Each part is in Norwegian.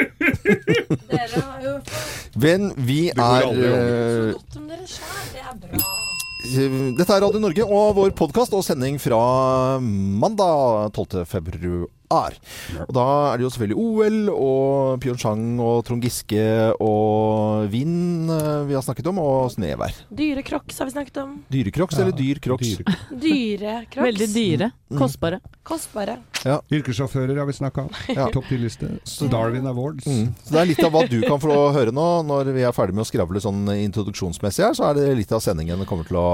Dere har jo Men vi er eh, godt om dere sjøl. Det er bra. Dette er Radio Norge og vår podkast og sending fra mandag 12. februar. Og da er det jo selvfølgelig OL og Pyeongchang og Trond Giske og vind eh, vi har snakket om, og snevær. Dyre crocs har vi snakket om. Dyrekroks eller dyr crocs? Dyre- Dyre crocs. Veldig dyre. Kostbare. Kostbare. Yrkessjåfører har vi snakka om. Ja. Topp i liste. Darwin Awards. Mm. Så det er litt av hva du kan få høre nå når vi er ferdig med å skravle sånn introduksjonsmessig her, så er det litt av sendingen det kommer til å,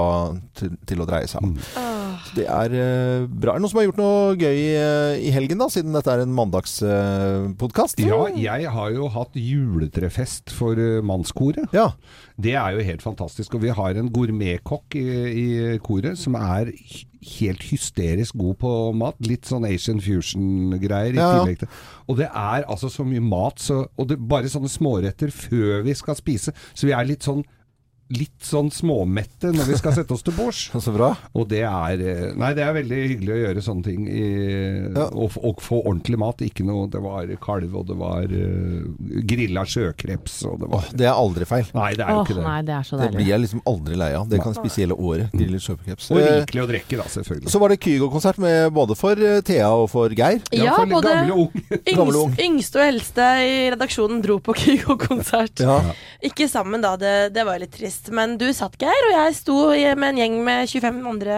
til, til å dreie seg om. Mm. Det er eh, bra. Er det noen som har gjort noe gøy eh, i helgen, da, siden dette er en mandagspodkast? Ja, jeg har jo hatt juletrefest for eh, mannskoret. ja. Det er jo helt fantastisk. Og vi har en gourmetkokk i, i koret som er helt hysterisk god på mat. Litt sånn Asian fusion-greier i Ja, ja. tillegg til. Og det er altså så mye mat, så, og det, bare sånne småretter før vi skal spise. Så vi er litt sånn Litt sånn småmette når vi skal sette oss til bords. Så bra. Og det er eh, Nei, det er veldig hyggelig å gjøre sånne ting. I, Ja. og, og få ordentlig mat. Ikke noe Det var kalv, og det var uh, grilla sjøkreps, og det Åh, var det er aldri feil. Nei, det er jo ikke det. nei, det er så Det blir jeg liksom aldri lei av. Det kan jeg spise året. Grillet sjøkreps. Og Eh, rikelig å drikke, da, selvfølgelig. Så var det Kygo-konsert både for Thea og for Geir. Ja, for både gamle og yngste og eldste i redaksjonen dro på Kygo-konsert. Ja. Ikke sammen, da. Det, det var litt trist. Men du satt, Geir, og jeg sto med en gjeng med 25 andre,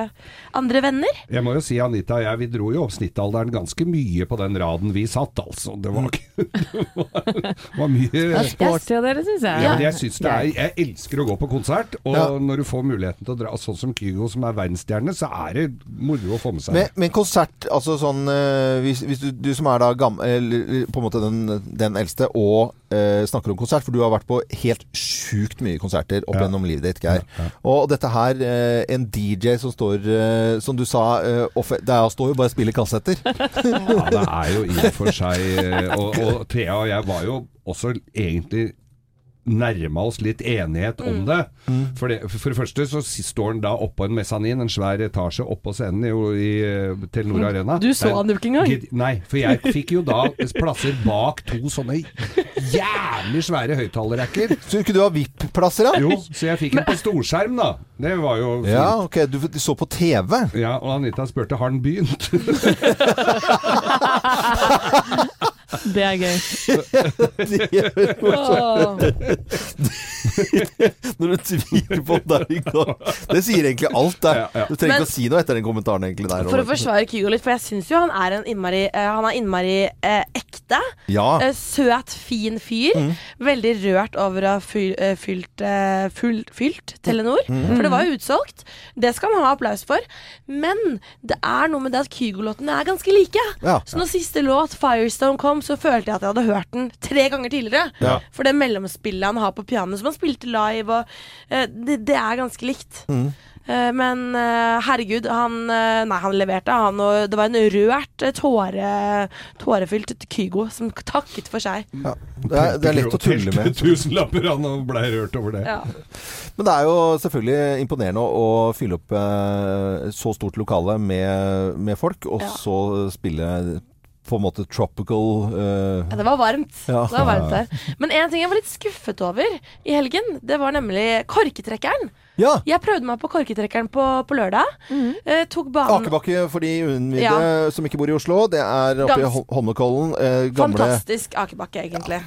andre venner. Jeg må jo si, Anita og jeg, vi dro jo opp snittalderen ganske mye på den raden vi satt, altså. Det var, det var, var mye Det er sporty av dere, syns jeg. Ja, men jeg, synes det er, jeg elsker å gå på konsert, og Ja. når du får muligheten til å dra sånn som Kygo, som er verdensstjerne, så er det moro å få med seg. Men, men konsert, altså sånn eh, Hvis, hvis du, du som er da gammel, på en måte den, den eldste, og eh, snakker om konsert, for du har vært på helt sjukt mye konserter opp Ja. Gjennom livet ditt, Geir. Og dette her, eh, en DJ som står, eh, som du sa, eh, det er, står jo bare og spiller kassetter. Ja, det er jo i og for seg Og, og Thea og jeg var jo også egentlig nærma oss litt enighet om det. For, det. for det første så står han da oppå en mesanin, en svær etasje oppå scenen i, i eh, Telenor Arena. Du så han jo ikke engang. Nei, for jeg fikk jo da plasser bak to sånne jævlig svære høyttalerrekker. Så ikke du ha VIP-plasser, da? Jo, så jeg fikk en på storskjerm, da. Det var jo fint. Ja, ok. Du, du så på TV. Ja, og Anita spurte har han begynt. Det er gøy. Når du tviler på det i gang. Det sier egentlig alt der. Du trenger Men- ikke å si noe etter den kommentaren egentlig der. For å forsvare Kygo litt, for jeg syns jo han er en innmari eh, Han er innmari eh, ekte. Ja. Eh, søt, fin fyr. Veldig rørt over å ha fyl, eh, fylt, eh, fylt Telenor. For det var jo utsolgt. Det skal man ha applaus for. Men det er noe med det at Kygo-låtene er ganske like. Ja. Så når siste låt, 'Firestone', kom, så følte jeg at jeg hadde hørt den tre ganger tidligere. Ja. For det mellomspillet han har på piano, som han spilte live, og uh, det, det er ganske likt. Eh, men uh, herregud, han Nei, han leverte, han. Og det var en rørt, tåre, tårefylt Kygo som takket for seg. Ja. Det, er, det er lett å tulle med. Tusenlapper han og blei rørt over det. Ja. Men det er jo selvfølgelig imponerende å, å fylle opp så stort lokale med, med folk, og Ja. så spille på en måte tropical uh... Ja, det var varmt. Ja. Det var varmt der. Men en ting jeg var litt skuffet over i helgen, det var nemlig korketrekkeren. Ja! Jeg prøvde meg på korketrekkeren på, på lørdag. Eh, tok banen Akebakke for de uinnvidde Ja. som ikke bor i Oslo. Det er oppe i Gans- i Holmenkollen. Eh, gamle Fantastisk akebakke, egentlig.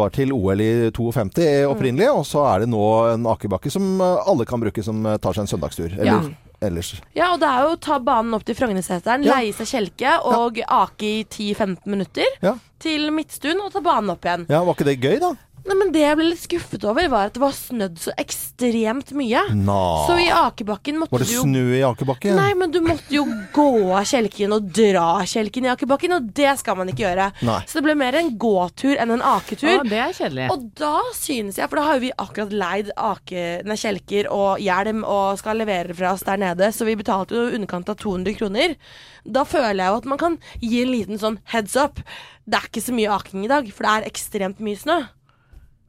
var til OL i 52 opprinnelig, og så er det nå en akebakke som eh, alle kan bruke som tar seg en søndagstur. Eller ellers. Ja, og det er jo å ta banen opp til Frognerseteren, Ja. leie seg kjelke og ake i 10-15 minutter. Ja. Til Midtstuen og ta banen opp igjen. ja, var ikke det gøy, da? Nei, men Det jeg ble litt skuffet over, var at det var snødd så ekstremt mye. Nå. Så i akebakken måtte du Var det snø i akebakken? Nei, men du måtte jo gå av kjelken og dra kjelken i akebakken, og det skal man ikke gjøre. Nei. Så det ble mer en gåtur enn en aketur. Å, det er kjedelig. Og da synes jeg, for da har jo vi akkurat leid ake, nei, kjelker og hjelm og skal levere fra oss der nede, så vi betalte jo i underkant av 200 kroner. Da føler jeg jo at man kan gi en liten sånn heads up. Det er ikke så mye aking i dag, for det er ekstremt mye snø.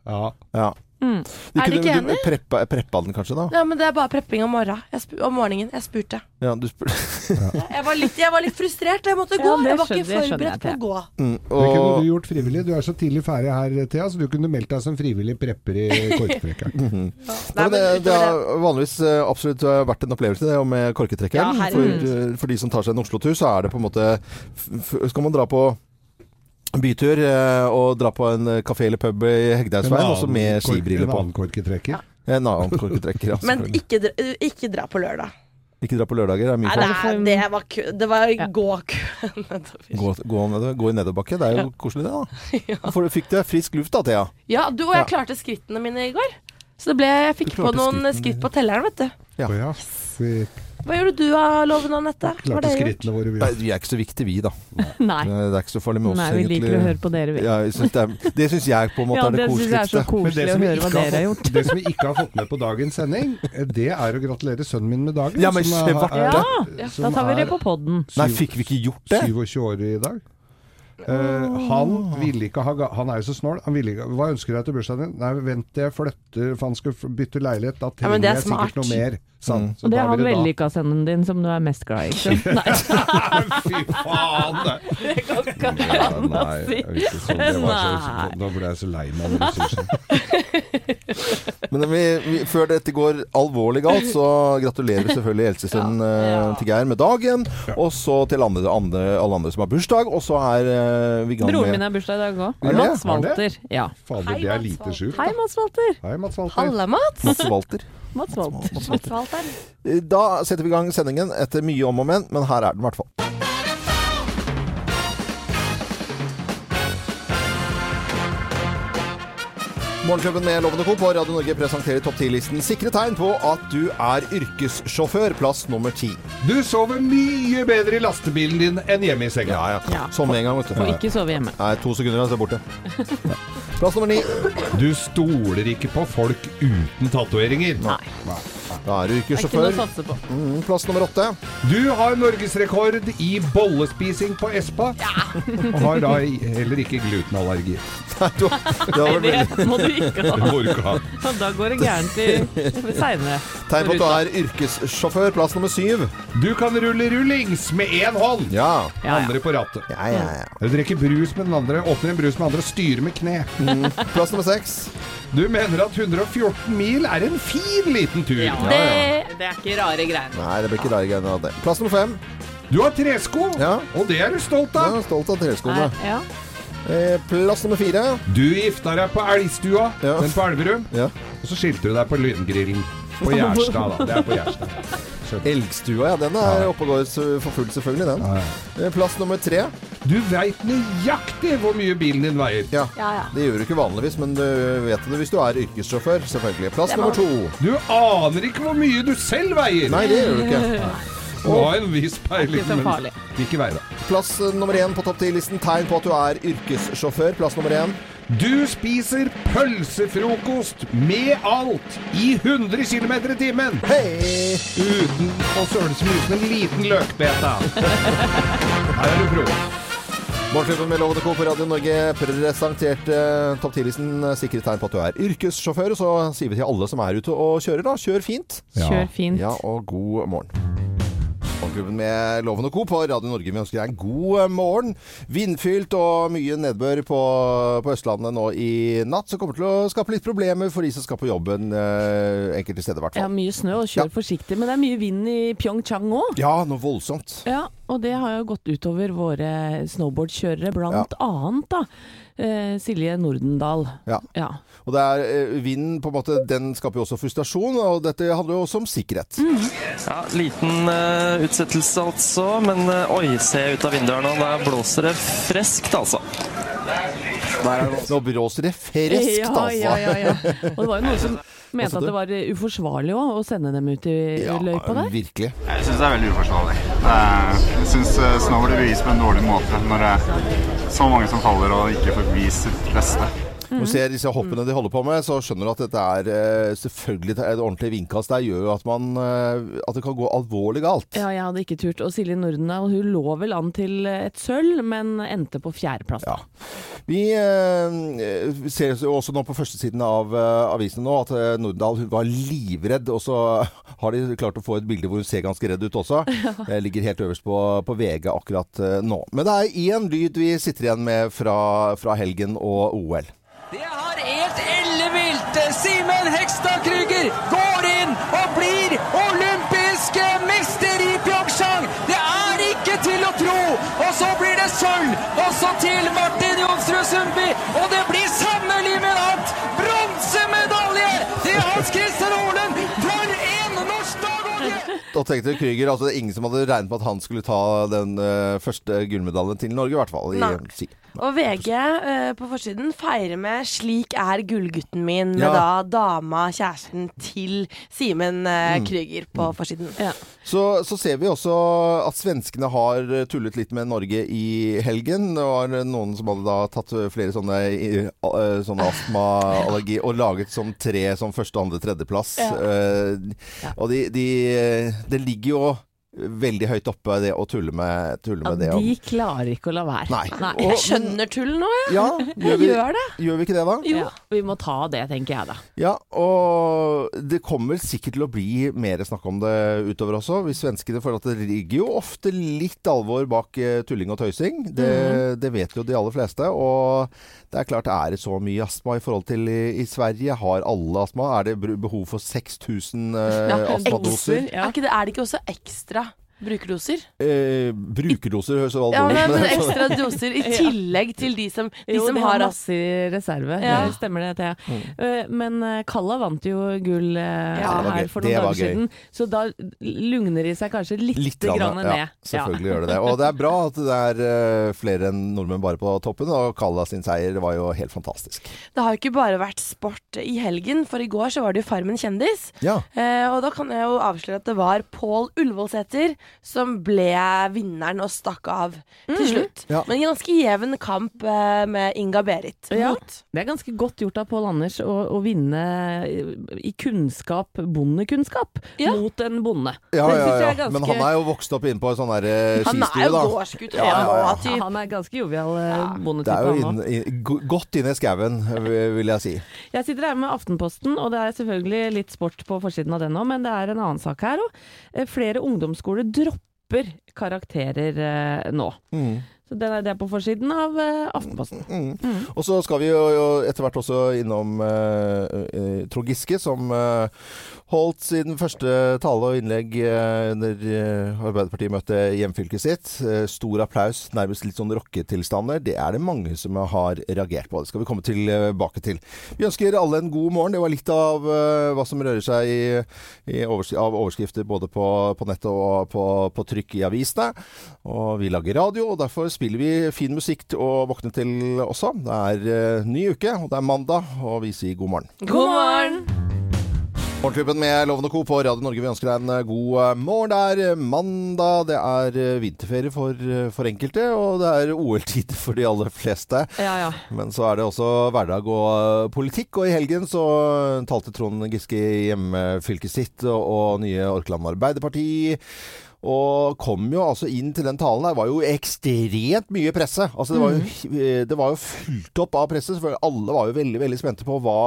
Ja. Ja. Mm. De Er de ikke du enig? Preppa, preppa den kanskje, da? Ja, men det er bare prepping om morgenen. Jeg spu om morgenen. Jeg spurte. Ja, du spør... Jeg var litt, jeg var litt frustrert. Jeg måtte gå. Ja, jeg var skjønner- ikke skjønner forberedt på å gå. Mm, Det kunne du gjort frivillig. Du er så tidlig ferdig her, Thea, så du kunne meldt deg som frivillig prepper i korketrekkeren. mm -hmm. Nei, det, det har vanligvis eh, absolutt eh, vært en opplevelse det med korketrekkeren. Ja, for, eh, for de som tar seg en Oslo-tur, så er det på en måte f f Skal man dra på bytur eh, og dra på en eh, kafé eller pub i Hegdehaugsveien, også med skibriller på. En annen korketrekker. En annen korketrekker, ja. Men ikke, dra- ikke dra på lørdag. Ikke dra på lørdager, det er mye Nei, det, er, det var, det var Ja. nedover. Gå, gå, gå i nedoverbakke, det er jo koselig det, da. ja. For du- fikk du frisk luft da, Thea. Ja, du, og jeg Ja. klarte skrittene mine i går. Så det ble, jeg fikk på noen skrittene skritt på telleren, vet du. Ja. Ja. Vi Hva gjorde du av Loven Anette? Klarte skrittene våre, vi. Nei, vi er ikke så viktige, vi, da. Nei. Det er ikke så farlig med oss, Nei, vi liker å høre på dere, vi. Ja, synes det, er, det syns jeg på en måte Ja, er det det syns jeg er så koseligste. Koselig det å som, høre hva dere har har fått, gjort. det som vi ikke har fått med på dagens sending, det er å gratulere sønnen min med dagen. Ja, men som er- er- Ja, som da tar vi det på podden. Nei, fikk vi ikke gjort det? 27 år i dag. Eh, han ville ikke ha Han er jo så snål. Han ville ikke, hva ønsker du deg til bursdagen din? Nei, vent til jeg flytter, for han skal bytte leilighet. Da trenger ja, er jeg sikkert noe mer. Sånn. Mm. Så Og det er han blir da- vellykka sønnen din som du er mest glad i, ikke sant? Nei, Fy faen! det går ikke an å si. Nei. da ble jeg så lei meg Men vi, vi, før dette går alvorlig galt, så gratulerer vi selvfølgelig eldstesønnen ja, Ja. til Geir med dagen. Og så til andre, andre, alle andre som har bursdag. Og så er eh, vi i gang Broren med min har bursdag i dag òg. Mats? Walter. Ja. Fader, Hei, det er lite sjukt. Hei, Mats Walter. Hei, Mats Walter. Halla, Mats. Mats Walter. Mats Walter. Mats Walter. Eh, Da setter vi i gang sendingen etter mye om og men, men her er den i hvert fall. Morgenklubben med Lovende Co. på Radio Norge presenterer topp 10-listen sikre tegn på at du er yrkessjåfør. Plass nummer ti. Du sover mye bedre i lastebilen din enn hjemme i senga. Ja, ja. Ja. Som med en gang, vet Og du. ikke sove hjemme. Nei, to sekunder, så er jeg borte. Ja. Plass nummer ni. Du stoler ikke på folk uten tatoveringer. Nei. Da er du yrkessjåfør. Mm, plass nummer åtte. Du har norgesrekord i bollespising på Espa. Ja. Og har da heller ikke glutenallergi. Nei, du- det Nei, det må du ikke ha. du ikke ha. Da går det gærent i seinere. Tegn på at du er yrkessjåfør. Plass nummer syv. Du kan rulle rullings med én hånd. Ja. Ja, ja. Andre på rattet. Ja, ja, ja. Du drikker brus med den andre, åpner en brus med den andre og styrer med kne. Mm. Plass nummer seks. Du mener at 114 mil er en fin liten tur. Ja, Ja, det, det er ikke rare greiene. Nei, det blir ikke rare greiene av det. Plass nummer fem. Du har tresko, Ja. og det er du stolt Jeg av. er stolt av treskoene. Nei, ja. Eh, plass nummer fire. Du gifta deg på Elgstua, Ja. den på Elverum, Ja. og så skilte du deg på Lyngrillen. På Gjerstad, da. Det er på Gjerstad. Elgstua, ja. Den er Ja. oppe og går for fullt, selvfølgelig, den. Ja, ja. Eh, Plass nummer tre. Du veit nøyaktig hvor mye bilen din veier. Ja. Ja, ja. Det gjør du ikke vanligvis, men du vet det hvis du er yrkessjåfør, selvfølgelig. Plass nummer to. Du aner ikke hvor mye du selv veier. Nei, det gjør du ikke. Du har en viss peiling, men ikke vei da. Plass nummer én på topp ti-listen. Tegn på at du er yrkessjåfør. Plass nummer én. Du spiser pølsefrokost med alt i 100 km i timen. Hei! Uten å søle så mye som en liten løkbeta. Her er du pro. Morgenklubben med Lovende Co. på Radio Norge presenterte topp 10-listen sikre tegn på at du er yrkessjåfør. Så sier vi til alle som er ute og kjører, da, kjør fint. Kjør fint. Ja, og god morgen. Morgenklubben med Loven og Co. på Radio Norge. Vi ønsker deg en god eh, morgen. Vindfylt og mye nedbør på, på Østlandet nå i natt, som kommer til å skape litt problemer for de som skal på jobben eh, enkelte steder, i hvert Ja, mye snø, og kjør Ja. forsiktig. Men det er mye vind i Pyeongchang òg. Ja, noe voldsomt. Ja, og det har jo gått utover våre snowboardkjørere, blant annet da. Eh, Silje Nordendal. Ja. Ja. Og det er eh, vinden på en måte, den skaper jo også frustrasjon, og dette handler jo også om sikkerhet. Ja, Liten eh, utsettelse altså, men eh, oi, se ut av vinduet her nå. Der blåser det friskt, altså. Nå blåser det friskt, altså. ja, ja, ja. ja. Og det var jo noe som mente Også at det var eh, uforsvarlig også, å sende dem ut i Ja, løypa der. virkelig. Jeg syns det er veldig uforsvarlig. Jeg syns snowboard blir vist på en dårlig måte når det er så mange som faller og ikke får vist sitt beste. Når du ser disse hoppene de holder på med, så skjønner du at dette er eh, selvfølgelig et ordentlig vindkast Det gjør jo at, man, eh, at det kan gå alvorlig galt. Ja, jeg hadde ikke turt. Og Silje Nordendal hun lå vel an til et sølv, men endte på fjerdeplass. Ja. Vi eh, ser jo også nå på førstesiden av eh, avisene nå at Nordendal hun var livredd, og så har de klart å få et bilde hvor hun ser ganske redd ut også. Det ligger helt øverst på, på VG akkurat nå. Men det er én lyd vi sitter igjen med fra, fra helgen og OL. Det er helt ellevilt! Simen Hekstad Krüger går inn og blir olympisk mester i Pyeongchang! Det er ikke til å tro! Og så blir det sølv! Og så til Martin Jonsrud Sundby! Og det blir sannelig med natt bronsemedalje til Hans Christer Og tenkte Krüger, altså det ingen som hadde regnet med at han skulle ta den uh, første gullmedaljen til Norge, i hvert fall. I, si. Og VG uh, på forsiden feirer med 'Slik er gullgutten min', med Ja. da dama, kjæresten til Simen uh, Krüger på forsiden. Ja. Så, så ser vi også at svenskene har tullet litt med Norge i helgen. Det var noen som hadde da tatt flere sånne, uh, eh, sånne astmaallergi og laget som tre som første, andre, tredjeplass. Eh, Og de, de, det ligger jo veldig høyt oppe, det å tulle med, tulle Ja, med det. de klarer ikke å la være. Nei. Og- Jeg skjønner tull nå, jeg. Ja, gjør vi, gjør det. gjør vi ikke det, da? Ja, vi må ta det, tenker jeg da. Ja, og det kommer sikkert til å bli mer snakk om det utover også. Hvis svenskene føler at det ligger jo ofte litt alvor bak eh, tulling og tøysing. Det, det vet jo de aller fleste. Og det er klart, er det så mye astma i forhold til i, i Sverige? Har alle astma? Er det behov for 6000 uh, Ja, astmadoser? Ja. Er, er det ikke også ekstra brukerdoser? Eh, brukerdoser høres jo Ja, alvorlig men, ut. men men- ekstra doser i tillegg til de som, de jo, som de har masse i reserve. Ja. Det stemmer det, Thea. Mm. Men eh, Kalla vant jo gull eh, Ja, her for noen dager gøy. siden. Så da lugner de seg kanskje litt, Litt grann, grann, ned. ja, selvfølgelig gjør det det. Og det er bra at det er eh, flere enn nordmenn bare på toppen. Og Kalla sin seier var jo helt fantastisk. Det har jo ikke bare vært sport i helgen, for i går så var det jo Farmen kjendis. Ja. Eh, og da kan jeg jo avsløre at det var Pål Ullevålsæter som ble vinneren og stakk av til slutt. Ja. Men en ganske jevn kamp eh, med Inga Berit Ja. Det er ganske godt gjort av Pål Anders å, å vinne i kunnskap, bondekunnskap, Ja. mot en bonde. Ja, ja, ja. ganske- Men han er jo vokst opp inne på en sånn der eh, Han er jo da. gårdsgutt. Ja, ja, ja. og Han er ganske jovial eh, Ja. Det er jo inn, inn, godt inne i skauen, vil jeg si. Jeg sitter her med Aftenposten, og det er selvfølgelig litt sport på forsiden av den òg, men det er en annen sak her òg. Flere ungdomsskoler dropper karakterer eh, nå. Mm. Så den er det på forsiden av eh, Aftenposten. Mm. Og så skal vi jo, etter hvert også innom eh, eh, Trond Giske, som eh, holdt sin første tale og innlegg eh, under eh, Arbeiderpartiet møtte hjemfylket sitt. Stor applaus, nærmest litt sånn rocketilstander. Det er det mange som har reagert på. Det skal vi komme tilbake til. Vi ønsker alle en god morgen. Det var litt av hva som rører seg i, i overs av overskrifter både på, på nettet og på, på trykk i avisene. Og vi lager radio, og derfor spiller vi fin musikk å våkne til også. Det er uh, ny uke, og det er mandag, og vi sier god morgen. God morgen! Morgenklubben med Lovende Co. på Radio Norge. Vi ønsker deg en eh, god eh, morgen. Det er mandag, det er vinterferie for, for enkelte, og det er OL-tid for de aller fleste. Ja, ja. Men så er det også hverdag og politikk, og i helgen så talte Trond Giske i hjemmefylket sitt og, og nye Orkland Arbeiderparti. Og kom jo altså inn til den talen der. Var jo ekstremt mye presse. Altså det, var jo, det var jo fullt opp av presse. For Alle var jo veldig veldig spente på hva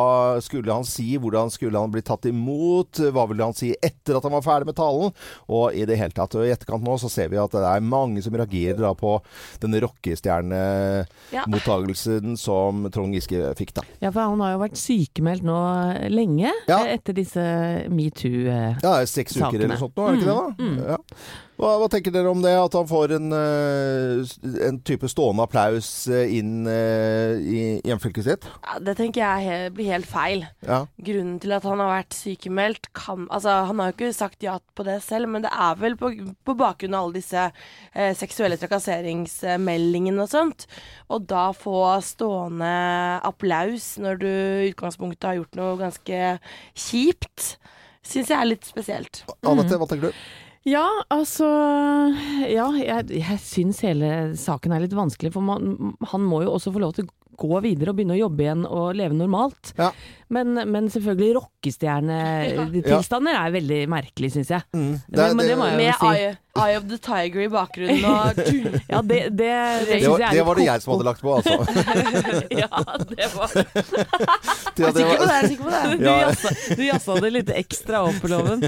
skulle han si, hvordan skulle han bli tatt imot, hva ville han si etter at han var ferdig med talen, og i det hele tatt. Og i etterkant nå så ser vi at det er mange som reagerer da på denne rockestjernemottagelsen som Trond Giske fikk, da. ja, for han har jo vært sykemeldt nå lenge Ja. eh, etter disse metoo-sakene. Ja, er seks uker eller sånt nå, er det ikke det da? Ja. Hva, hva tenker dere om det, at han får en, eh, en type stående applaus eh, inn eh, i hjemfylket sitt? Ja, det tenker jeg blir helt feil. Ja. Grunnen til at han har vært sykemeldt kan Altså, han har jo ikke sagt ja på det selv, men det er vel på, på bakgrunn av alle disse eh, seksuelle trakasseringsmeldingene og sånt. Og da få stående applaus når du i utgangspunktet har gjort noe ganske kjipt, syns jeg er litt spesielt. Anette, hva tenker du? Ja, altså Ja, jeg, jeg syns hele saken er litt vanskelig, for man, han må jo også få lov til å gå videre og begynne å jobbe igjen og leve normalt. Ja. Men, men selvfølgelig rockestjernetilstander er veldig merkelig, syns jeg. Det Men, det, men det må jeg Med jo si. Eye, Eye of the Tiger i bakgrunnen og Ja, det, det, det, Det var, det var det jeg som hadde lagt på, altså. Ja, det var Jeg Er sikker på det? jeg Er sikker på det? Du Ja. du jazza det litt ekstra opp, loven.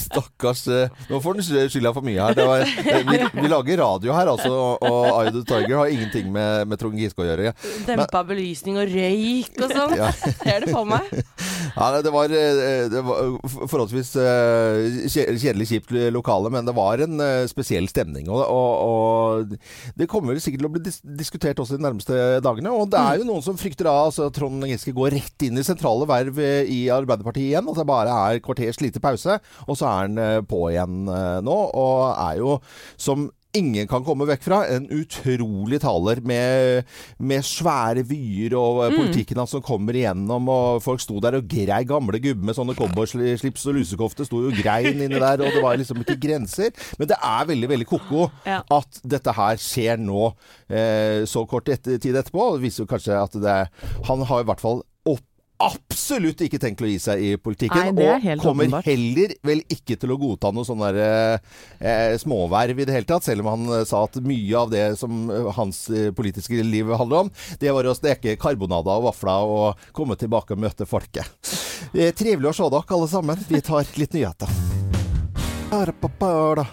Stakkars eh, Nå får den skylda for mye her. Det var, eh, vi, vi lager radio her, altså, og- og Eye of the Tiger har ingenting med, med Trond Giske å gjøre. Dempa belysning og røyk og sånn. Ja. Ser det for meg. Ja, det var, eh, det var forholdsvis eh, kjedelig, kjipt lokale, men det var en eh, spesiell stemning. Og, og, og det kommer vel sikkert til å bli dis diskutert også de nærmeste dagene. Og det er jo noen som frykter da altså, Trond Giske går rett inn i sentrale verv eh, i Arbeiderpartiet igjen. At det bare er kvarters lite pause, og så er han eh, på igjen eh, nå. Og er jo som ingen kan komme vekk fra. En utrolig taler med, med svære vyer og mm. politikken hans som kommer igjennom. Og folk sto der og grei gamle gubber med sånne cowboyslips og lusekofte. Sto jo grein inni der, og det var liksom ikke grenser. Men det er veldig, veldig ko-ko Ja. at dette her skjer nå eh, så kort etter, tid etterpå. Det viser jo kanskje at det Han har i hvert fall Absolutt ikke tenkt å gi seg i politikken. Nei, er og kommer åpenbart. heller vel ikke til å godta noe sånn der eh, småverv i det hele tatt. Selv om han eh, sa at mye av det som eh, hans eh, politiske liv handler om, det var å steke karbonader og vafler og komme tilbake og møte folket. Eh, trivelig å se dere alle sammen. Vi tar litt nyheter.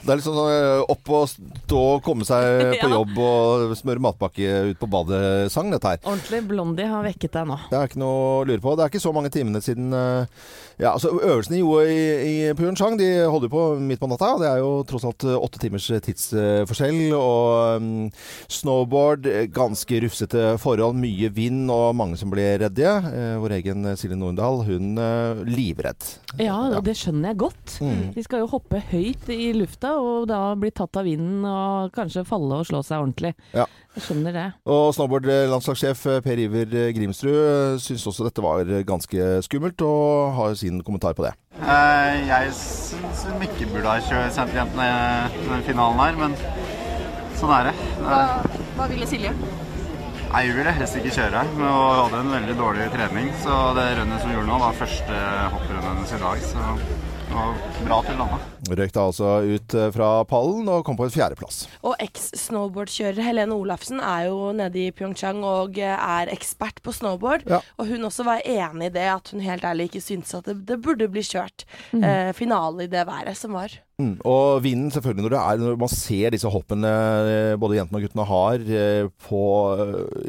Det er litt sånn eh, opp og stå og komme seg på jobb og smøre matpakke ut på badet-sang, dette her. Ordentlig Blondie har vekket deg nå. Det er ikke noe å lure på. Det er ikke så mange timene siden eh, Ja, altså Øvelsene i OL i, i Pyeongchang de holder på midt på natta. Det er jo tross alt eh, åtte timers tidsforskjell. Og mm, snowboard, eh, ganske rufsete forhold, mye vind og mange som blir redde. Eh, vår egen Silje Norendal, hun eh, livredd. Ja, det skjønner jeg godt. Mm. De skal jo hoppe høyt i lufta og da bli tatt av vinden og kanskje falle og slå seg ordentlig. Ja. Jeg skjønner det. Og snowboardlandslagssjef eh, Per Iver Grimsrud eh, syns også dette var ganske skummelt, og har sin kommentar på det. Eh, jeg syns hun ikke burde ha kjørt sendt jentene i den finalen her, men sånn er det. er, Hva ville Silje? nei, hun ville helst ikke kjøre, men hun hadde en veldig dårlig trening. Så det rennet som hun gjorde nå, var første hopprennet hennes i dag. Så det var bra til landa. Røyk da altså ut eh, fra pallen og kom på en fjerdeplass. Og eks-snowboardkjører Helene Olafsen er jo nede i Pyeongchang og eh, er ekspert på snowboard. Ja. Og hun også var enig i det, at hun helt ærlig ikke syntes at det, det burde bli kjørt eh, finale i det været som var. Mm. Og vinden, selvfølgelig, når, det er, når man ser disse hoppene eh, både jentene og guttene har på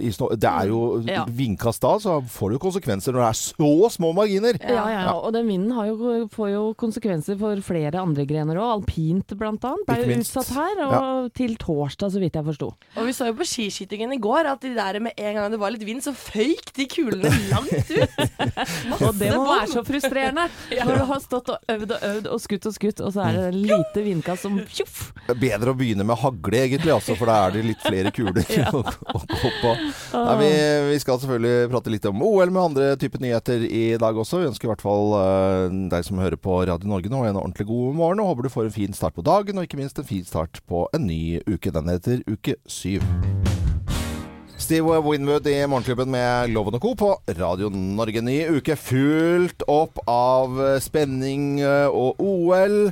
i snå, Det er jo Ja. vindkast da, så får det jo konsekvenser når det er så små marginer. Ja, ja, og den vinden har jo, får jo konsekvenser for flere andre grener òg. Alpint blant annet ble jo utsatt her, og til torsdag, så vidt jeg forsto. Og vi så jo på skiskytingen i går at de der med en gang det var litt vind, så føyk de kulene langt ut. Og det må være så frustrerende når du har stått og øvd og øvd og skutt og skutt, og så er det lite vindkast som tjoff! Bedre å begynne med hagle, egentlig, altså, for da er det litt flere kuler å, å gå på. Nei, vi, vi skal selvfølgelig prate litt om OL med andre typer nyheter i dag også. Vi ønsker i hvert fall eh, deg som hører på Radio Norge nå, en ordentlig god morgen. Og håper du får en fin start på dagen, og ikke minst en fin start på en ny uke. Den heter uke syv. Steve Winwood i Morgenklubben med Loven Co. på Radio Norge. Ny uke fullt opp av spenning og OL.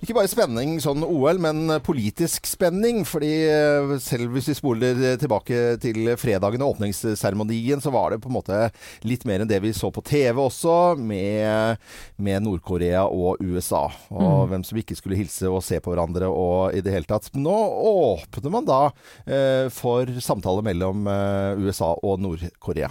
Ikke bare spenning sånn OL, men politisk spenning. Fordi eh, selv hvis vi spoler tilbake til fredagen og åpningsseremonien, så var det på en måte litt mer enn det vi så på TV også, med, med Nord-Korea og USA. Og hvem som ikke skulle hilse og se på hverandre og i det hele tatt. Nå åpner man da eh, for samtale mellom eh, USA og Nord-Korea.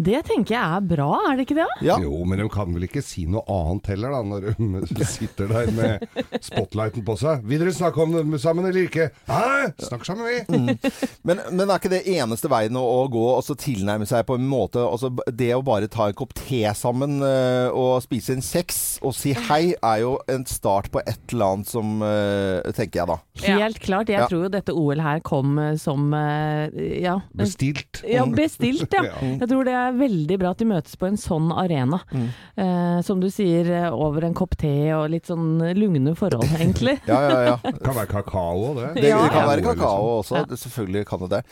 Det tenker jeg er bra, er det ikke det? Ja. Jo, men de kan vel ikke si noe annet heller, da, når de sitter der med spotlighten på seg. Vil dere snakke om det sammen eller ikke? Hæ? snakk sammen, vi. Men, men er ikke det eneste veien å, å gå og så tilnærme seg på en måte altså, Det å bare ta en kopp te sammen eh, og spise en kjeks og si hei, er jo en start på et eller annet som eh, Tenker jeg da. Helt klart. Jeg Ja. tror jo dette OL her kom eh, som eh, ja, Bestilt. Ja, bestilt, ja. Ja. Jeg tror det er er veldig bra at de møtes på en sånn arena. Mm. Eh, som du sier, eh, over en kopp te og litt sånn lugne forhold, egentlig. Ja, ja, ja. Det kan være kakao, det. Det, det kan være kakao også. Ja. Selvfølgelig kan det det.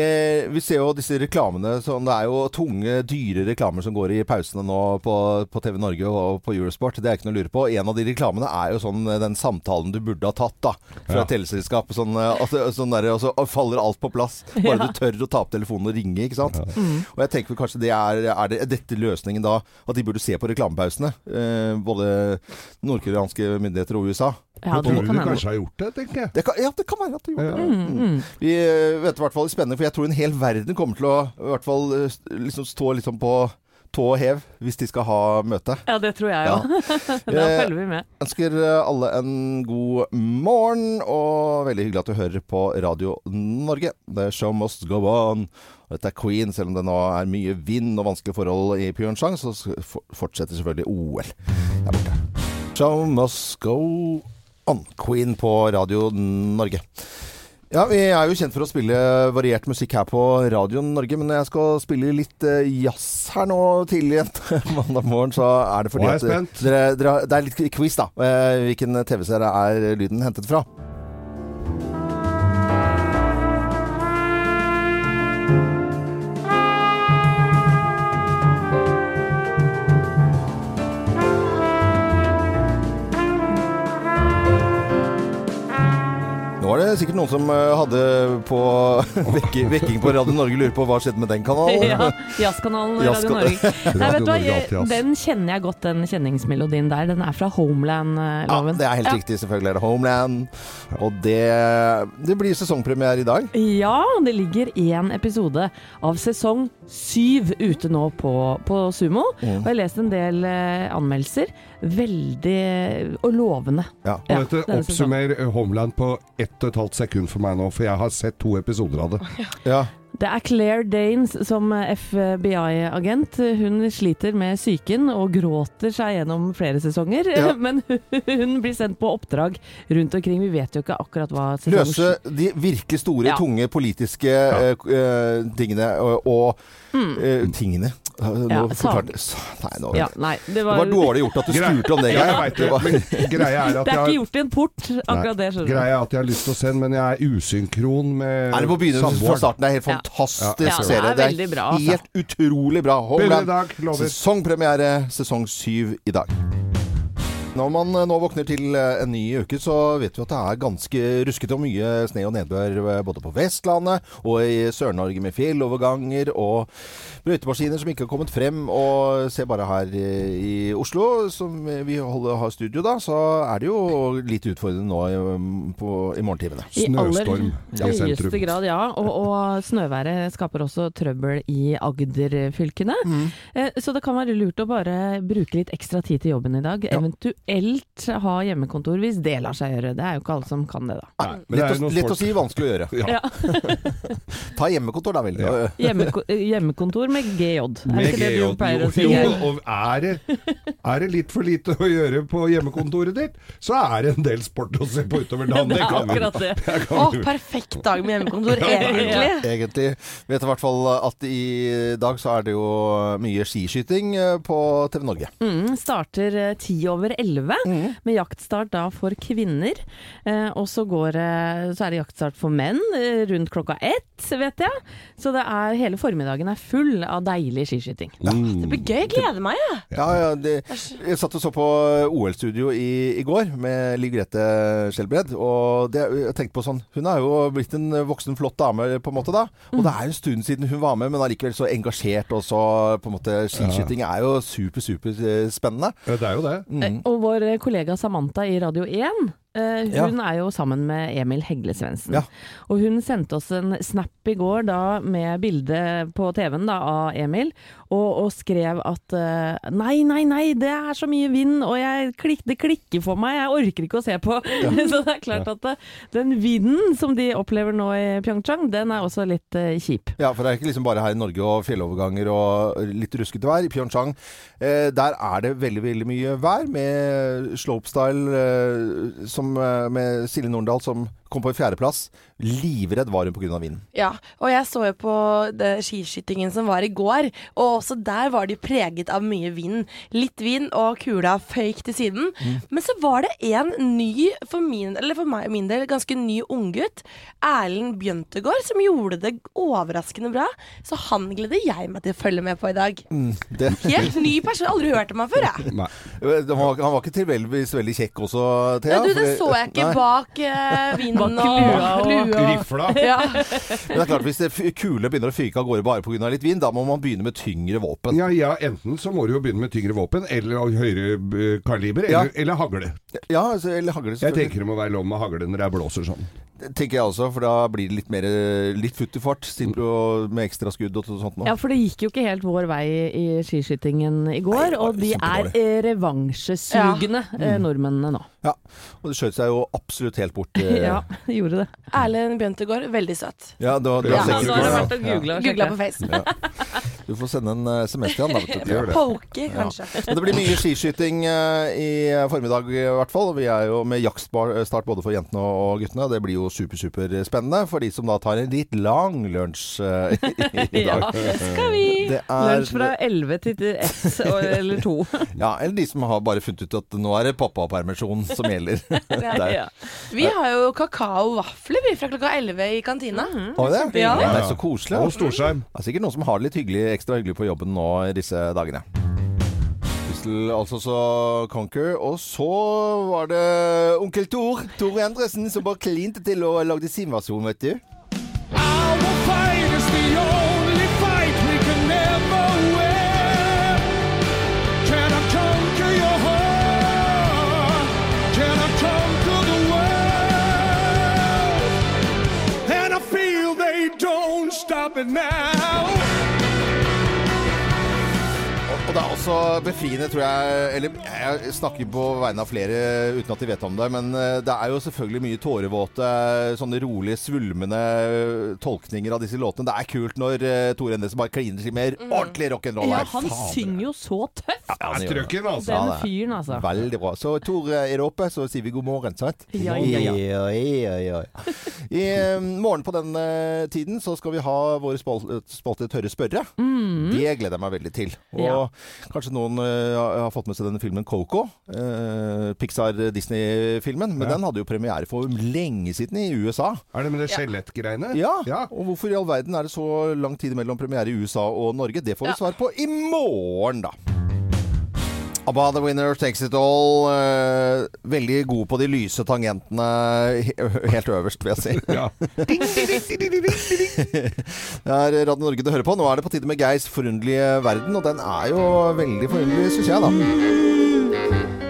Eh, vi ser jo disse reklamene sånn, Det er jo tunge, dyre reklamer som går i pausene nå på, på TV Norge og på Eurosport. Det er ikke noe å lure på. En av de reklamene er jo sånn den samtalen du burde ha tatt da fra Ja. teleselskapet. Sånn, eh, altså, sånn der, og så faller alt på plass. Bare Ja. du tør å ta opp telefonen og ringe. ikke sant? Og jeg tenker vel kanskje det er, er, det, er dette løsningen da? At de burde se på reklamepausene? Eh, både nordkoreanske myndigheter og USA. Ja, det tror kan du hende. kanskje har gjort det, tenker jeg. Det kan, ja, det kan være at de gjorde det. Ja. Mm, mm. Vi eh, vet i hvert fall det er spennende, for jeg tror en hel verden kommer til å i hvert fall eh, liksom stå liksom på tå og hev hvis de skal ha møte. Ja, det tror jeg Ja. da Eh, følger vi med. Ønsker eh, alle en god morgen, og veldig hyggelig at du hører på Radio Norge. The show must go on. Dette er Queen, selv om det nå er mye vind og vanskelige forhold i Pyeongchang, så fortsetter selvfølgelig OL der borte. Show must go on. Queen på Radio Norge. Ja, Vi er jo kjent for å spille variert musikk her på Radio Norge, men når jeg skal spille litt eh, jazz her nå tidlig en mandag morgen, så er det fordi at dere, dere, det er litt quiz, da. Eh, Hvilken TV-serie er lyden hentet fra? Er sikkert noen som eh, hadde på vekking, vekking på Radio Norge lurer på hva skjedde med den kanalen. Ja, Jazzkanalen Radio Norge. Nei, vet du hva, den kjenner jeg godt, den kjenningsmelodien der. Den er fra Homeland-loven. Ja, det er helt riktig. Selvfølgelig er det Homeland. Og det, det blir sesongpremiere i dag. Ja, det ligger én episode av sesong syv ute nå på, på Sumo. Mm. Og jeg har lest en del eh, anmeldelser. Veldig og lovende. Ja. Og dette oppsummerer Homeland på ett og et halvt sekund for meg nå, for jeg har sett to episoder av det. Ja. Det er Claire Danes som FBI-agent. Hun sliter med psyken og gråter seg gjennom flere sesonger. Ja. Men hun blir sendt på oppdrag rundt omkring. Vi vet jo ikke akkurat hva sesongen Løse de virkelig store, Ja. tunge politiske ja. uh, tingene og, og eh, tingene. Nå. Ja, forklarte Nei, nå Ja, nei, det Det var, var dårlig gjort at du spurte om det, Ja, Geir. jeg Det var- greia er at Det er ikke gjort i en port, akkurat det, skjønner du. Greia er at jeg har lyst til å se den, men jeg er usynkron med samboeren. Du må begynne fra starten. Det er helt Ja. fantastisk Ja, det er serie. Det er bra, altså. helt utrolig bra. Lover. Sesongpremiere sesong syv i dag. Når man eh, nå våkner til eh, en ny uke, så vet vi at det er ganske ruskete og mye sne og nedbør eh, både på Vestlandet og i Sør-Norge med fjelloverganger og brøytemaskiner som ikke har kommet frem. Og se bare her i Oslo, som vi holder, har studio da, så er det jo litt utfordrende nå i, på, i morgentimene. I aller Snøstorm i høyeste sentrum. grad, ja. Og, og snøværet skaper også trøbbel i Agder-fylkene. Mm. Så det kan være lurt å bare bruke litt ekstra tid til jobben i dag. Eventuelt ha hjemmekontor hvis det lar seg gjøre. Det er jo ikke alle som kan det, da. Nei, lett, det å, lett å si, vanskelig å gjøre. Ja. Ja. Ta hjemmekontor, da vel. Ja. Hjemmeko hjemmekontor med GJ. Er det Med ikke det du pleier å si? Jo, og er det, er det litt for lite å gjøre på hjemmekontoret ditt, så er det en del sport å se på utover dagen. Det er akkurat det. Det Å, perfekt dag med hjemmekontor, egentlig. Egentlig. Vet i hvert fall at i dag så er det jo mye skiskyting eh, på TV Norge. Mm, starter eh, ti over elleve, med jaktstart da for kvinner. Eh, og så, går, eh, så er det jaktstart for menn eh, rundt klokka ett, vet jeg. Så det er, hele formiddagen er full av deilig skiskyting. Mm. Det blir gøy. Jeg gleder meg, jeg. Ja, ja, det, jeg satt og så på OL-studio i, i går med Liv Grete Skjelbred. Og det, jeg tenkte på sånn Hun er jo blitt en voksen, flott dame, på en måte da. Og det er en stund siden hun var med, men allikevel så engasjert. Og så på en måte Skiskyting er jo super, super eh, spennende. Ja, det er jo det. Mm. Og vår kollega Samantha i Radio 1 Ja. hun er jo sammen med Emil Hegle Svendsen. Ja. Og hun sendte oss en snap i går da med bilde på TV-en da, av Emil, og, og skrev at uh, nei, nei, nei, det er så mye vind, og jeg klikk, det klikker for meg, jeg orker ikke å se på. så det er klart at uh, den vinden som de opplever nå i Pyeongchang, den er også litt kjip. Ja, for det er ikke liksom bare her i Norge og fjelloverganger og litt ruskete vær. I Pyeongchang der er det veldig veldig mye vær med slopestyle eh, som, eh, med Silje Norendal som kom på en fjerdeplass. Livredd var hun pga. vinden. Ja, og jeg så jo på det skiskytingen som var i går, og også der var de preget av mye vind. Litt vind, og kula føyk til siden. Men så var det en ny, for min, eller for meg, min del, ganske ny unggutt, Erlend Bjøntegård, som gjorde det overraskende bra. Så han gleder jeg meg til å følge med på i dag. Det, Helt ny person, aldri hørt om han før, jeg. Nei. han, var, han var ikke tilfeldigvis veldig kjekk også, Thea? Ja, du, det så jeg ikke Nei. bak uh, vinden Bak lua og- Rifla. Ja. Men det er klart, Hvis det kule begynner å fyke av gårde bare pga. litt vind, da må man begynne med tyngre våpen. Ja, ja, enten så må du jo begynne med tyngre våpen, eller høyere eh, kaliber, Ja. eller, eller hagle. Ja, altså, eller hagle, Jeg tenker det må være lov med hagle når det blåser sånn. Det tenker jeg også, for da blir det litt mer litt futt i fart. Simpro med ekstra skudd og sånt nå. Ja, for det gikk jo ikke helt vår vei i skiskytingen i går, Nei, og de er revansjesugende eh, revansjesugne, eh, nordmennene nå. Ja, Og det skjøt seg jo absolutt helt bort. eh, Ja, de gjorde det. Erlend Bjøntegård, veldig søt. Ja, da, da, Ja, var har du vært ja. og Googla ja. på Face. Du får sende en eh, SMS til han, da. Vet du. Gjør kanskje. Men det blir mye skiskyting eh, i formiddag i hvert fall. Vi er jo med jaktstart både for jentene og guttene. Det blir jo super, super spennende for de som da tar en litt lang lunsj i dag. Ja, det skal vi. Det er- Lunsj fra 11 til 1 eller 2. Ja, eller de som har bare funnet ut at nå er det pappapermisjon som gjelder. Der. Ja. Vi har jo kakao og vafler vi fra klokka 11 i kantina. Har vi det? Ja. Det er så koselig. Og storskjerm. Det er sikkert noen som har det litt hyggelig, ekstra hyggelig på jobben nå i disse dagene. Altså så Conquer. Og så var det onkel Tor, Tor Endresen, som bare klinte til og lagde sin versjon, vet du. Our fight is the only fight we can never win. Can I conquer your heart? Can I conquer the world? And I feel they don't stop it now. Og det er også befriende, tror jeg Eller jeg snakker på vegne av flere uten at de vet om det, men eh, det er jo selvfølgelig mye tårevåte, sånne rolige, svulmende eh, tolkninger av disse låtene. Det er kult når uh, Tore Endresen bare kliner til mer ordentlig rock'n'roll Ja, han Fader. synger jo så tøft! Ja, han gjør det. altså. Den fyren, altså. Veldig bra. Så Tor, er du oppe, så sier vi god morgen, sant? Ja, ja, ja. Ja, ja, ja. I eh, morgen på den eh, tiden så skal vi ha våre spal- spalte Tørre spørre. Det gleder jeg meg veldig til. Og Ja. Kanskje noen uh, har fått med seg denne filmen Coco. Uh, Pixar-Disney-filmen. Men Ja. den hadde jo premiere for lenge siden i USA. Er det med det skjelettgreiene? Ja. ja. Og hvorfor i all verden er det så lang tid mellom premiere i USA og Norge? Det får vi Ja. svar på i morgen, da. ABBA The Winner Takes It All. eh, veldig god på de lyse tangentene he- helt øverst, vil jeg si. Ja. Det er Radio Norge du hører på. Nå er det på tide med Geirs forunderlige verden, og den er jo veldig forunderlig, syns jeg, da.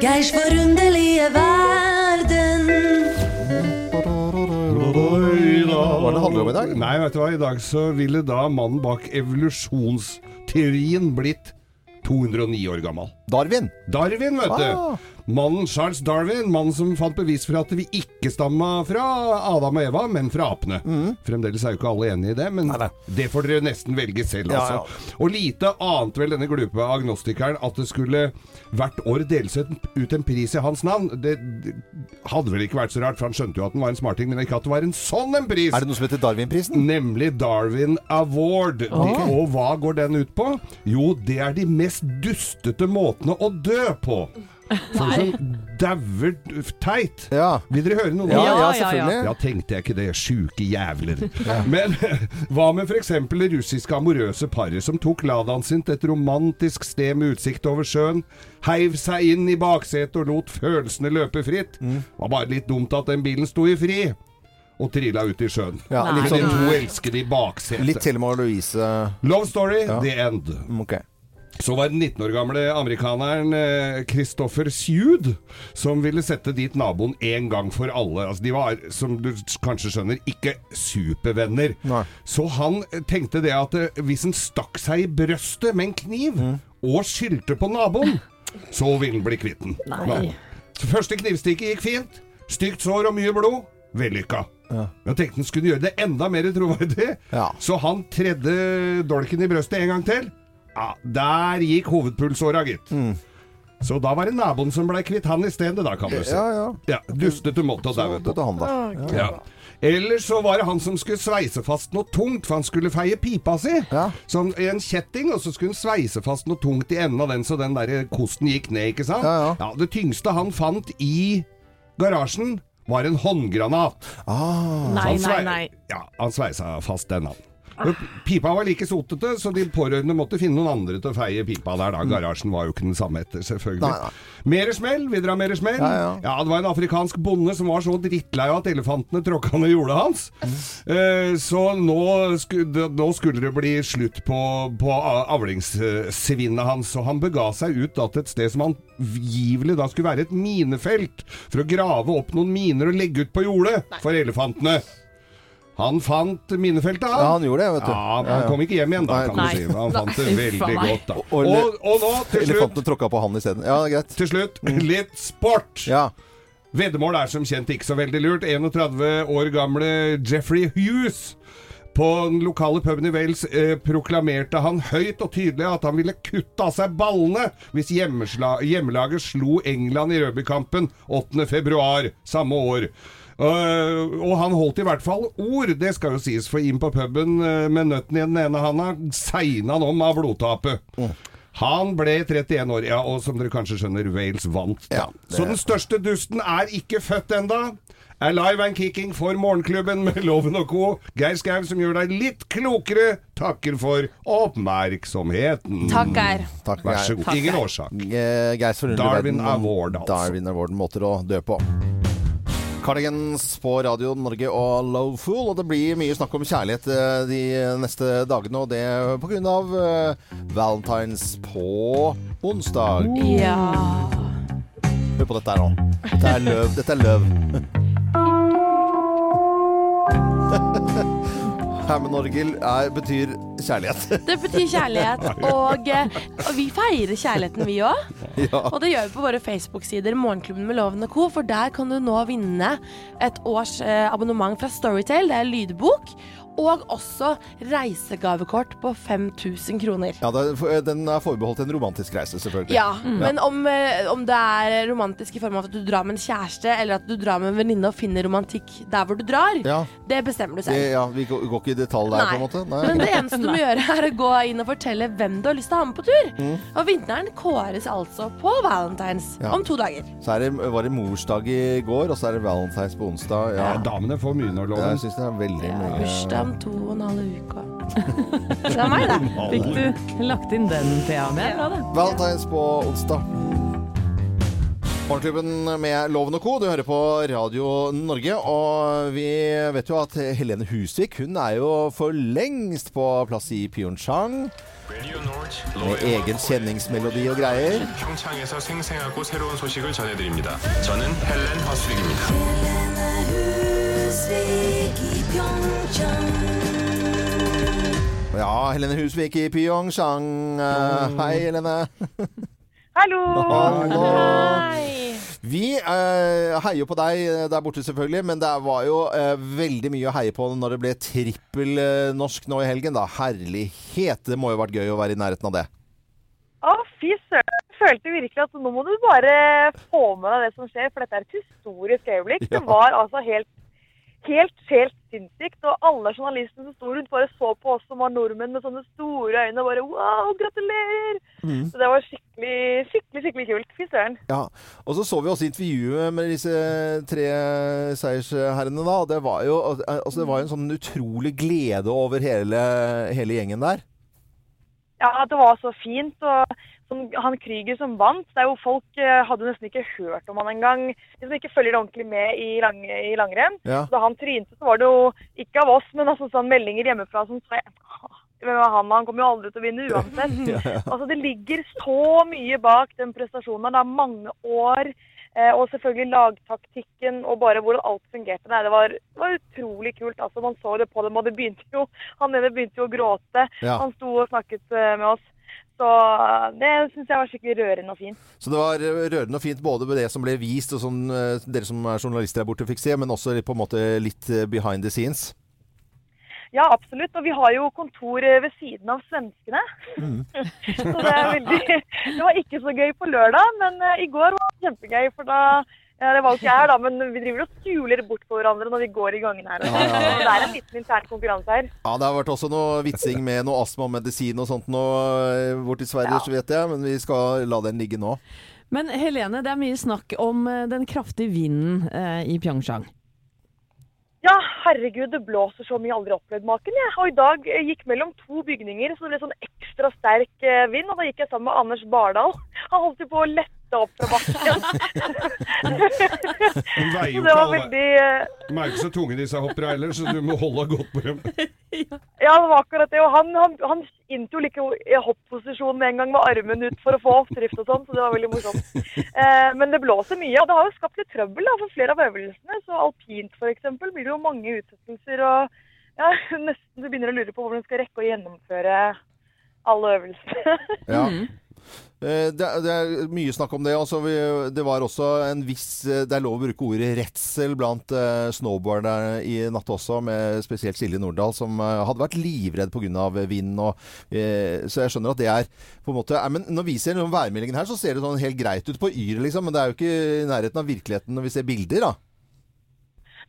Geirs forunderlige verden. Hva er det det handler om i dag? Nei, vet du hva. I dag så ville da mannen bak evolusjonsteorien blitt 209 år gammel. Darwin. Darwin, vet Ah. Mannen Charles Darwin, mannen som fant bevis for at vi ikke stamma fra Adam og Eva, men fra apene. Fremdeles er jo ikke alle enige i det, men Mm. Nei, nei. det får dere nesten velge selv, Ja, altså. Og lite ante vel denne glupe agnostikeren at det skulle hvert år deles ut en pris i hans navn. Det, det hadde vel ikke vært så rart, for han skjønte jo at den var en smarting, men ikke at det var en sånn en pris. Er det noe som heter Darwin-prisen? Nemlig Darwin Award. Og hva går den ut på? Jo, det er de mest dustete måtene å dø på. Sånn som dauer teit. Ja. Vil dere høre noe? Ja, ja, selvfølgelig. Ja, tenkte jeg ikke det, sjuke jævler. Men hva med f.eks. det russiske amorøse paret som tok Ladaen sin til et romantisk sted med utsikt over sjøen, heiv seg inn i baksetet og lot følelsene løpe fritt? Mm. Var bare litt dumt at den bilen sto i fri. Og trilla ut i sjøen. Ja, litt Med de sånn to elskede i baksetet. Litt til og Louise. Love story, Ja. the end. Okay. Ok. Så var den 19 år gamle amerikaneren eh, Christopher Sewed som ville sette dit naboen en gang for alle. Altså, de var, som du kanskje skjønner, ikke supervenner. Nei. Så han eh, tenkte det at eh, hvis han stakk seg i brøstet med en kniv Mm. og skyldte på naboen, så ville han bli kvitt den. Nei. Så Første knivstikket gikk fint. Stygt sår og mye blod. Vellykka. Ja. Jeg tenkte han skulle gjøre det enda mer troverdig, Ja. så han tredde dolken i brøstet en gang til. Ja, Der gikk hovedpulsåra, gitt. Så da var det naboen som ble kvitt han i stedet, da, kan du si. Ja, ja. Ja, Dustete måte å Så daue på. han, da. Ja. Eller så var det han som skulle sveise fast noe tungt, for han skulle feie pipa si. Ja. Sånn i en kjetting, og så skulle han sveise fast noe tungt i enden av den, så den der kosten gikk ned, ikke sant? Ja, ja. ja det tyngste han fant i garasjen, var en håndgranat. Ah, Nei, nei, nei. Ja, han sveisa fast den, han. Pipa var like sotete, så de pårørende måtte finne noen andre til å feie pipa der. da. Garasjen var jo ikke den samme etter, selvfølgelig. Nei, nei. Mer smell? Vil dere ha mer smell? Ja, ja. det var en afrikansk bonde som var så drittlei av at elefantene tråkka ned jordet hans. Eh, så nå, sku, nå skulle det bli slutt på, på avlingssvinnet hans. Og han bega seg ut da, til et sted som angivelig da skulle være et minefelt. For å grave opp noen miner og legge ut på jordet for elefantene. Han fant minefeltet, han. Ja, han gjorde det, vet du. Ja, men Ja, han ja. kom ikke hjem igjen, da, kan Nei. du si. Men Han fant det veldig godt, da. Og- og- nå, til slutt, Elefantene tråkka på han isteden. Ja, greit. til slutt litt sport. Ja. Veddemål er som kjent ikke så veldig lurt. 31 år gamle Jeffrey Hughes på den lokale puben i Wales eh, proklamerte han høyt og tydelig at han ville kutte av seg ballene hvis hjemmelaget slo England i rugbykampen 8. februar samme år. Eh, og han holdt i hvert fall ord, det skal jo sies, for inn på puben eh, med nøtten i den ene handa segna han om av blodtapet. Han ble 31 år, ja, og som dere kanskje skjønner, Wales vant. da. Ja, det- Så den største dusten er ikke født enda. Alive and kicking for Morgenklubben med Loven og co. Geir Skau, som gjør deg litt klokere, takker for oppmerksomheten. Takk, Geir. Vær så Geir. god. Ingen årsak. Eh, forunderlige Darwin Award, altså. Darwin Award, måter å dø på. Cardigans på Radio Norge og Low Fool, og det blir mye snakk om kjærlighet eh, de neste dagene, og det på grunn av eh, Valentines på onsdag. Ja. Hør på dette her nå. Dette er løv. Dette er løv. Hermenorgel er, betyr kjærlighet. Det betyr kjærlighet, og, eh, og vi feirer kjærligheten, vi òg. ja. Og det gjør vi på våre Facebook-sider, Morgenklubben med Loven og Co. For der kan du nå vinne et års eh, abonnement fra Storytel. Det er lydbok. Og også reisegavekort på 5000 kroner. ja det, den er forbeholdt en romantisk reise, selvfølgelig. Ja, men om, eh, om det er romantisk i form av at du drar med en kjæreste, eller at du drar med en venninne og finner romantikk der hvor du drar, Ja. det bestemmer du Det, selv. ja, vi går ikke i detalj der, på en måte. Nei. Men det eneste du må gjøre, er å gå inn og fortelle hvem du har lyst til å ha med på tur. Og vinneren kåres altså på Valentines Mm. Ja. om to dager. Så er det, var det morsdag i går, og så er det valentines på onsdag. Ja. Ja, damene får mye når loven. Jeg syns det er veldig Ja, mye Bursdag om to og en halv uke. Det er meg, det. Fikk du lagt inn den, Thea? med? det er bra, det. Valentines på onsdag. Morgenklubben med Loven og Co. Du hører på Radio Norge. Og vi vet jo at Helene Husvik hun er jo for lengst på plass i Pyeongchang Med egen kjenningsmelodi og greier. 평창에서 생생하고 새로운 소식을 전해드립니다. 저는 헬렌 허스릭입니다. Ja, Helene Husvik i Pyeongchang. Eh, Hei, Helene. Hallo! Hallo. Hei. Vi eh, heier på deg eh, der borte, selvfølgelig, men det var jo eh, veldig mye å heie på når det ble trippel eh, norsk nå i helgen. da. Herlighet! Det må jo ha vært gøy å være i nærheten av det. Å, fy søren. Jeg følte virkelig at nå må du bare få med deg det som skjer, for dette er et historisk øyeblikk. Ja. Det var altså helt, helt, helt sinnssykt. Og alle journalistene som sto rundt, bare så på oss som var nordmenn med sånne store øyne. og bare wow, gratulerer! Så det var skikkelig, skikkelig, skikkelig kult. Fy søren. Ja, Og så så vi også intervjuet med disse tre seiersherrene, da. Det var jo altså, det var en sånn utrolig glede over hele, hele gjengen der. Ja, det var så fint. og som han Krüger som vant, det er jo folk eh, hadde nesten ikke hørt om han engang. De som ikke følger ordentlig med i, lang, i langrenn. Ja. Da han trynte, så var det jo ikke av oss, men altså sånn meldinger hjemmefra som sa hvem er han? Han kommer jo aldri til å vinne uansett. Altså Det ligger så mye bak den prestasjonen. Det er mange år. Eh, og selvfølgelig lagtaktikken og bare hvordan alt fungerte. Nei, det var, det var utrolig kult. altså Man så det på dem, og det begynte jo Han ene begynte jo å gråte. Ja. Han sto og snakket eh, med oss. Så det syns jeg var skikkelig rørende og fint. Så det var eh, rørende og fint både med det som ble vist, og som eh, dere som er journalister der borte fikk se, men også på en måte litt eh, behind the scenes. Ja, absolutt. Og vi har jo kontor ved siden av svenskene. så det veldig Det var ikke så gøy på lørdag, men i går var det kjempegøy. For da ja, Det var jo ikke jeg her, da, men vi driver og skuler bort på hverandre når vi går i gangen her. Ja, ja. Det er en liten intern konkurranse her. Ja, det har vært også noe vitsing med noe astmamedisin og sånt nå bort borti Sverige, så vet jeg. Men vi skal la den ligge nå. Men Helene, det er mye snakk om eh, den kraftige vinden eh, i Pyeongchang. Ja, herregud, det blåser så mye. Jeg har aldri opplevd maken. Jeg. Og i dag eh, gikk mellom to bygninger, så det ble sånn ekstra sterk eh, vind. Og da gikk jeg sammen med Anders Bardal. Han holdt jo på å lette opp fra bakken. Hun veier jo det ikke var alle. veldig eh, Merker er jo ikke så tunge disse hoppere heller, så du må holde godt på dem. Ja, det var akkurat det. Og han, han, han inntok like i hoppposisjon med en gang med armen ut for å få oppdrift og sånn, så det var veldig morsomt. Eh, men det blåser mye, og det har jo skapt litt trøbbel da, for flere av øvelsene. Så alpint f.eks. blir det jo mange utsettelser, og ja, nesten du begynner å lure på hvordan du skal rekke å gjennomføre alle øvelsene. Ja. Eh, Det, er- det er mye snakk om det. Altså, vi, det var også en viss eh, Det er lov å bruke ordet redsel blant uh, snowboardere i natt også, med spesielt Silje Nordahl, som uh, hadde vært livredd pga. vind. Og, eh, så jeg skjønner at det er på en måte er, Men når vi ser noen værmeldingen her, så ser det sånn helt greit ut på Yr, liksom. Men det er jo ikke i nærheten av virkeligheten når vi ser bilder, da.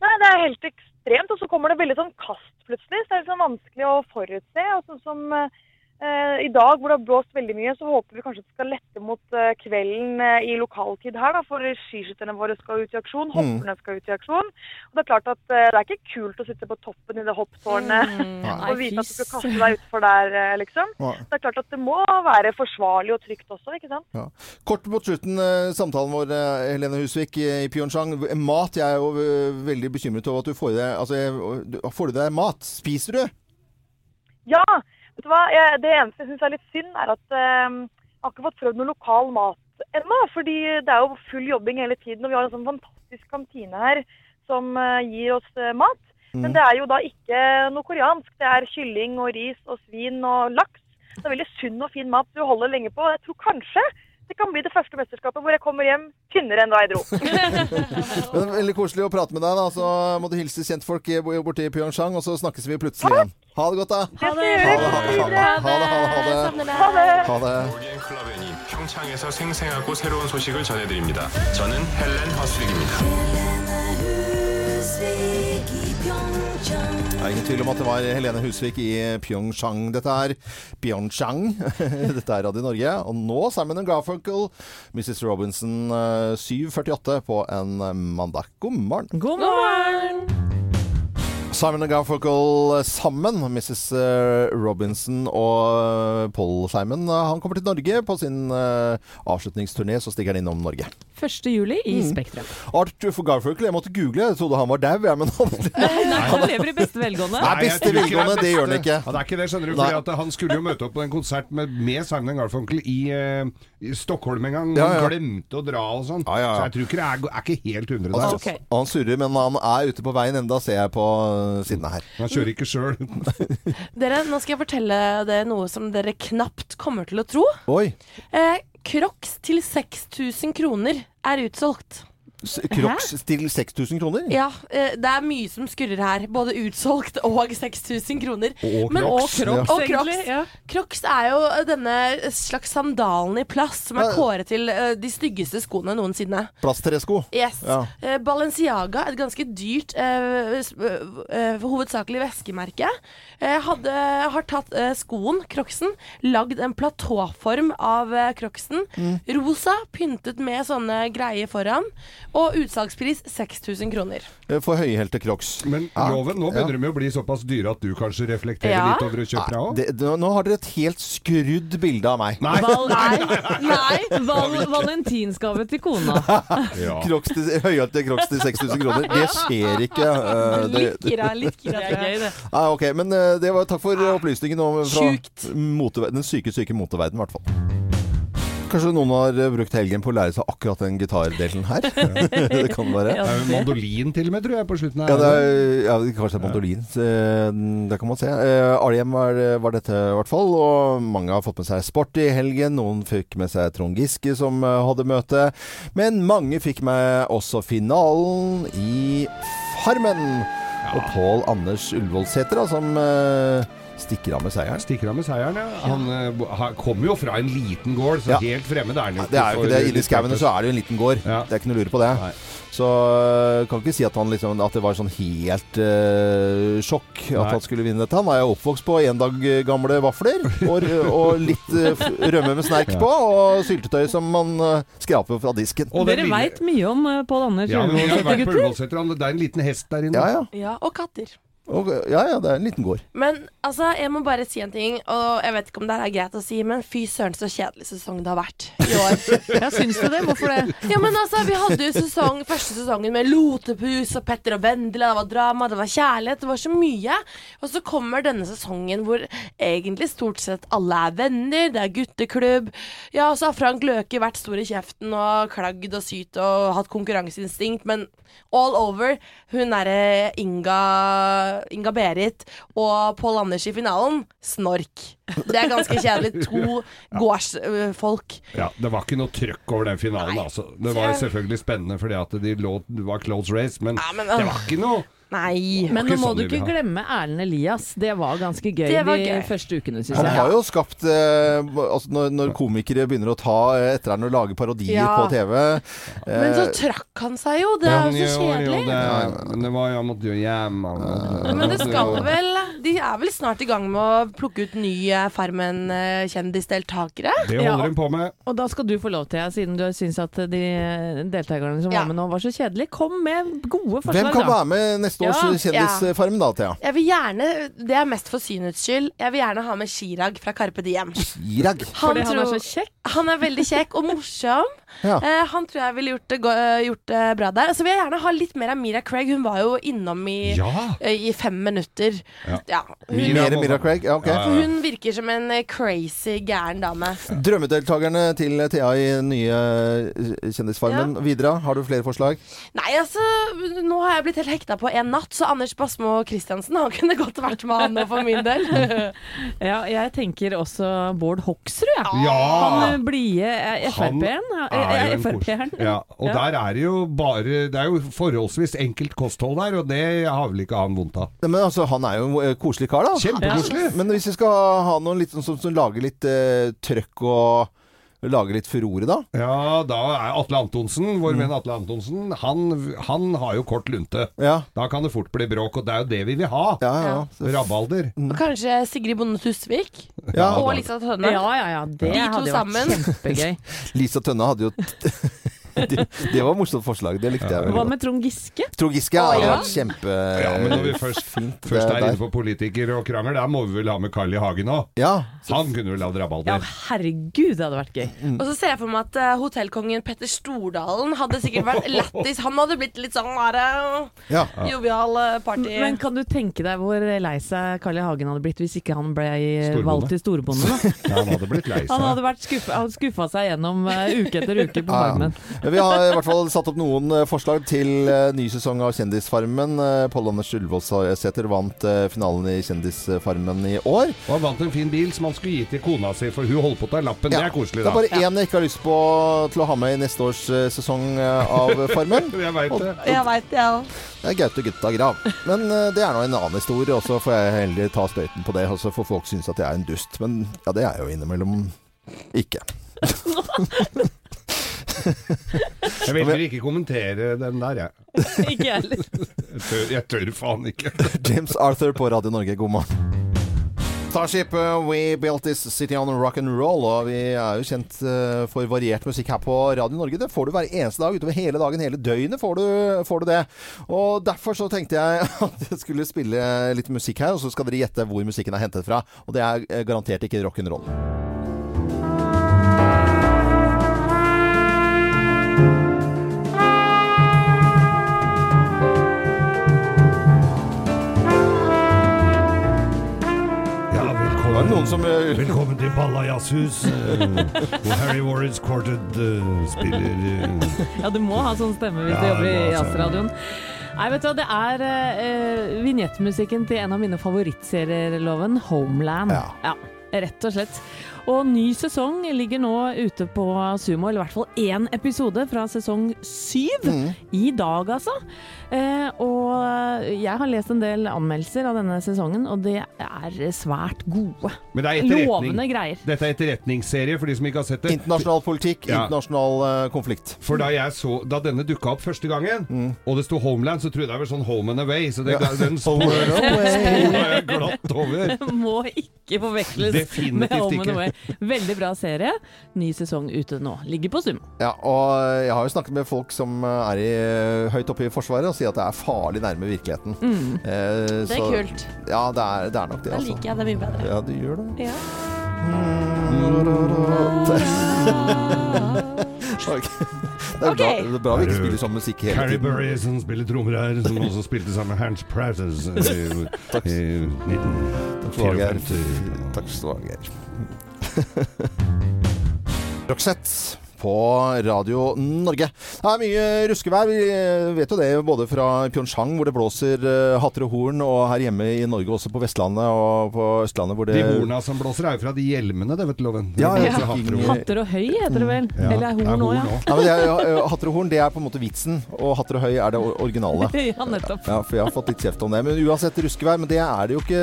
Nei, det er helt ekstremt, og så kommer det veldig sånn kast plutselig. Så det er litt sånn vanskelig å forutse. Og sånn som eh, i dag hvor det har blåst veldig mye, så håper vi kanskje at det skal lette mot eh, kvelden eh, i lokaltid her, da. For skiskytterne våre skal ut i aksjon, Mm. hopperne skal ut i aksjon. Og det er klart at eh, det er ikke kult å sitte på toppen i det hopptårnet Mm. og vite at du skal kaste deg utfor der, eh, liksom. Ja. Det er klart at det må være forsvarlig og trygt også, ikke sant. Ja. Kort mot slutten, eh, samtalen vår, eh, Helene Husvik i Pyeongchang. Mat, jeg er jo eh, veldig bekymret over at du får i deg altså, Får du deg mat? Spiser du? Ja, vet du hva? Jeg, det eneste jeg syns er litt synd, er at eh, jeg har ikke fått prøvd noe lokal mat ennå. Fordi det er jo full jobbing hele tiden, og vi har en sånn fantastisk kantine her som eh, gir oss eh, mat. Men det er jo da ikke noe koreansk. Det er kylling og ris og svin og laks. Det er veldig sunn og fin mat du holder lenge på. Jeg tror kanskje det kan bli det første mesterskapet hvor jeg kommer hjem tynnere enn da jeg dro. Men Veldig koselig å prate med deg. da Så må du hilse kjentfolk i- borte i Pyeongchang, og så snakkes vi plutselig igjen. Ha det godt, da. Ha det. Ha det, ha det, ha det. Ha det, ha det, ha det. Savner Ha det. Ha det. 코리안 클럽 애니 평창에서 생생하고 새로운 소식을 전해드립니다. 저는 헬렌 허스릭입니다. det er ingen tvil om at det var Helene Husvik i Pyeongchang. Dette er Pyeongchang. Dette er Radio Norge. Og nå sammen med Garfunkel, Mrs. Robinson eh, 7.48 på en eh, mandag. God morgen. God morgen! Simon og Garfunkel sammen, Mrs. eh, Robinson og eh, Paul Simon. Han kommer til Norge på sin eh, avslutningsturné, så stikker han innom Norge. 1. juli i Mm. Spektrum. Arthur for Garfunkel, jeg måtte google, jeg trodde han var dau, jeg, men han Nei, han lever i beste velgående. Nei, beste velgående, det gjør han ikke. Ja, det er ikke det, skjønner du. At Han skulle jo møte opp på en konsert med, med Simon Garfunkel i, i Stockholm en gang. Han ja. glemte å dra og sånn. Ja, ja, ja. Så jeg tror ikke det er, er ikke helt hundre der. Han, Altså. okay. han surrer, men han er ute på veien enda, ser jeg på sidene her. Han kjører ikke sjøl. Dere, nå skal jeg fortelle dere noe som dere knapt kommer til å tro. Oi! Eh, Crocs til 6000 kroner er utsolgt. Crocs til 6000 kroner? Ja, eh, det er mye som skurrer her. Både utsolgt og 6000 kroner. Og Men- Crocs. Ja. Og Crocs. ja. Crocs er jo denne slags sandalen i plast som er Ja. kåret til eh, de styggeste skoene noensinne. Plasttresko. Yes. Ja. Eh, Balenciaga, et ganske dyrt, eh, eh, hovedsakelig veskemerke, eh, hadde, har tatt eh, skoen, crocsen, lagd en platåform av eh, crocsen. Mm. Rosa, pyntet med sånne greier foran. Og utsalgspris 6000 kroner. Eh, For høyhælte Crocs. Men loven, nå begynner de å bli såpass dyre at du kanskje reflekterer Ja. litt over å kjøpe deg òg? Nå har dere et helt skrudd bilde av meg. Nei. Val Nei! Nei. Val valentinsgave til kona. Ja. Crocs til, høyhælte Crocs til 6000 kroner. Det skjer ikke. Uh, det, Litt kira, litt kira. Det er gøy, det. Ah, ok, men eh, det var, takk for opplysningen om fra Sjukt. den syke, syke moteverden, i hvert fall. Kanskje noen har eh, brukt helgen på å lære seg akkurat den gitardelen her. det kan være. Ja, Det er jo mandolin til og med, tror jeg, på slutten her. Ja, det er, ja, kanskje det er mandolin. Eh, Det kan man se. Eh, var, var dette i hvert fall, og mange har fått med seg sport i helgen. Noen fikk med seg Trond Giske som hadde møte, men mange fikk med også finalen i Farmen. Og Pål Anders Ullevålseter, da, som eh, stikker av med seieren. Stikker av med seieren, ja. Han uh, kommer jo fra en liten gård, så Ja. helt fremmed er han jo Det er jo ikke det. Inni skauene så er det jo en liten gård. Ja. Det er ikke noe å lure på det. Nei. Så øh, kan ikke si at, han liksom, at det var sånn helt uh, sjokk at Nei. han skulle vinne dette. Han er jo oppvokst på en dag gamle vafler og, og litt uh, rømme med snerk Ja. på, og syltetøy som man uh, skraper fra disken. Og Dere lille- veit mye om uh, Pål Anders Ja, på gutter. Det er en liten hest der inne. Ja, ja. Ja, og katter. Og, ja, ja, det er en liten gård. Men altså, jeg må bare si en ting, og jeg vet ikke om det er greit å si, men fy søren så kjedelig sesong det har vært i år. Ja, syns du det? Hvorfor det? Ja, men altså, Vi hadde jo sesong, første sesongen med Lotepus og Petter og Vendela. Det var drama, det var kjærlighet, det var så mye. Og så kommer denne sesongen hvor egentlig stort sett alle er venner. Det er gutteklubb. Ja, og så har Frank Løke vært stor i kjeften og klagd og syt og hatt konkurranseinstinkt, men all over. Hun derre Inga, Inga Berit og Pål Anders i finalen. Snork. Det er ganske kjedelig. To gårdsfolk. Ja, Det var ikke noe trøkk over den finalen, altså. Det var selvfølgelig spennende fordi at de lå, det var close race, men, Ja, men, det øh. var ikke noe Nei. Men nå må sånn du ikke glemme Erlend Elias. Det var ganske gøy Det var de første ukene, syns Han har jo skapt eh, altså når, når komikere begynner å ta eh, etter han og lage parodier Ja. på TV Men så eh, trakk han seg jo. Det er jo så kjedelig. jo det, men det var jo han måtte jo hjem Men det skal vel De er vel snart i gang med å plukke ut nye Farmen-kjendisdeltakere? Det holder holder ja, på med. Og da skal du få lov til, siden du syns at de deltakerne som Ja. var med nå, var så kjedelige. Kom med gode forslag, Hvem kan da. være med neste års Ja. Kjendisfarmen da, Thea? Jeg vil gjerne Det er mest for synets skyld. Jeg vil gjerne ha med Chirag fra Carpe Diem. Irag. Fordi han er så kjekk. Han er veldig kjekk og morsom. Ja. Uh, han tror jeg ville gjort det, eh, gjort det bra der. Så vil jeg gjerne ha litt mer av Mira Craig. Hun var jo innom i, Ja! uh, i fem minutter. Ja. hun, Mira Mer Mira Craig? Ja, ok. Ja, for hun virker som en crazy gæren dame. Drømmedeltakerne til Thea i nye Kjendisfarmen. Videre, har du flere forslag? Nei, altså, nå har jeg blitt helt hekta på en natt, så Anders Basmo Christiansen han kunne godt vært med han nå for min del. Ja, jeg tenker også Bård Hoksrud, jeg. Ja! Han blide eh, Han Frp-en. er eh, Frp-eren. Ja, og Ja. der er det jo bare Det er jo forholdsvis enkelt kosthold der, og det har vel ikke han vondt av. Ja, Men altså, han er jo en koselig kar, da. Kjempekoselig. Men hvis vi skal ha noen litt sånn som, som lager litt uh, trøkk og lager litt furore, da? Ja, da er Atle Antonsen, vår venn Atle Antonsen, han, han har jo kort lunte. Ja. Da kan det fort bli bråk, og det er jo det vi vil ha. Ja, ja. Rabalder. Og kanskje Sigrid Bonde Tusvik. Ja, og. Lisa Tønne. Ja, ja, ja. Det De to hadde jo vært sammen. kjempegøy. Lisa Tønne hadde jo det, det var et morsomt forslag. Det likte jeg. veldig Hva med Trond Giske? Trond Giske ja, hadde ja. vært kjempe... Ja, men når vi først, fint først er inne på politiker og krangel, da må vi vel ha med Carl I. Hagen òg. Ja. Han kunne vel lagd Ja, herregud, det hadde vært gøy. Og så ser jeg for meg at uh, hotellkongen Petter Stordalen hadde sikkert vært lættis. Han hadde blitt litt sånn der, eh, ja. jovial eh, party. Men kan du tenke deg hvor lei seg Carl I. Hagen hadde blitt hvis ikke han ble Storbonde. valgt til storbonde? da? Ja, han hadde blitt lei Han hadde vært skuffa, han skuffa seg gjennom uh, uke etter uke på Ja. Farmen. Vi har i hvert fall satt opp noen eh, forslag til eh, ny sesong av Kjendisfarmen. Eh, Pål Anders Ullevålsæter vant finalen i Kjendisfarmen i år. Og han vant en fin bil som han skulle gi til kona si, for hun holdt på å ta lappen. Det er koselig, da. Det er bare én jeg ikke har lyst på til å ha med i neste års sesong av Farmen. Jeg veit det. Jeg veit det, jeg òg. Det er Gaute Gutta Grav. Men det er nå en annen historie, og så får jeg heller ta støyten på det. Og så får folk synes at jeg er en dust. Men ja, det er jeg jo innimellom ikke. Jeg vil ikke kommentere den der, jeg. Ikke jeg heller. Jeg tør, jeg tør faen ikke. James Arthur på Radio Norge, god morgen. Starship, We Built This City on Rock and Roll. Og vi er jo kjent uh, for variert musikk her på Radio Norge. Det får du hver eneste dag utover hele dagen, hele døgnet får du, får du det. Og derfor så tenkte jeg at jeg skulle spille litt musikk her, og så skal dere gjette hvor musikken er hentet fra. Og det er eh, garantert ikke rock and roll. Var noen som uh, Velkommen til Balla jazzhus, eh, hvor Harry Warrens Quartet eh, spiller Ja, du må ha sånn stemme hvis Ja, du jobber i sånn. jazzradioen. Nei, vet du hva, det er uh, vignettmusikken til en av mine favorittserier, Loven. Homeland. Ja. Rett og slett. Og ny sesong ligger nå ute på Sumo, eller i hvert fall én episode fra sesong syv. I dag, altså. Eh, og jeg har lest en del anmeldelser av denne sesongen, og det er svært gode. Men det er. Lovende greier. Dette er etterretningsserie for de som ikke har sett det. Internasjonal politikk, Ja. internasjonal uh, konflikt. For da, jeg så, da denne dukka opp første gangen, og det sto Homeland, så trodde jeg det var sånn Home and Away. Så det, Ja. den jeg glatt over. Må ikke forveksles Definitivt med Home and ikke. Away. Veldig bra serie. Ny sesong ute nå. Ligger på Sumo. Ja, og jeg har jo snakket med folk som er i, høyt oppe i Forsvaret og sier at det er farlig nærme virkeligheten. Mm. Eh, Det er så- kult. Ja, det er, det er nok det, Da altså. liker jeg det mye bedre. Ja, du gjør det. Ja. Ok. Det er, bra, det er bra vi ikke spiller sånn musikk hele Carrie tiden. Burry som spiller trommer her, som også spilte sammen med Hans Prowses i, i Geir. 1954. Takk skal du ha, Geir. Roxette på Radio Norge. Det er mye ruskevær. Vi eh, vet jo det både fra Pyeongchang, hvor det blåser eh, hatter og horn, og her hjemme i Norge også på Vestlandet og på Østlandet, hvor det De horna som blåser, er jo fra de hjelmene, det vet du, Loven. Ja, ja. hatter og. Hatter og høy heter det vel? Ja, Eller er er horn òg, horn ja. Ja, det er, eh, hatter og horn det er på en måte vitsen, og hatter og høy er det originale. Ja, nettopp. Ja, for jeg har fått litt kjeft om det. Men uansett ruskevær. Men det er det jo ikke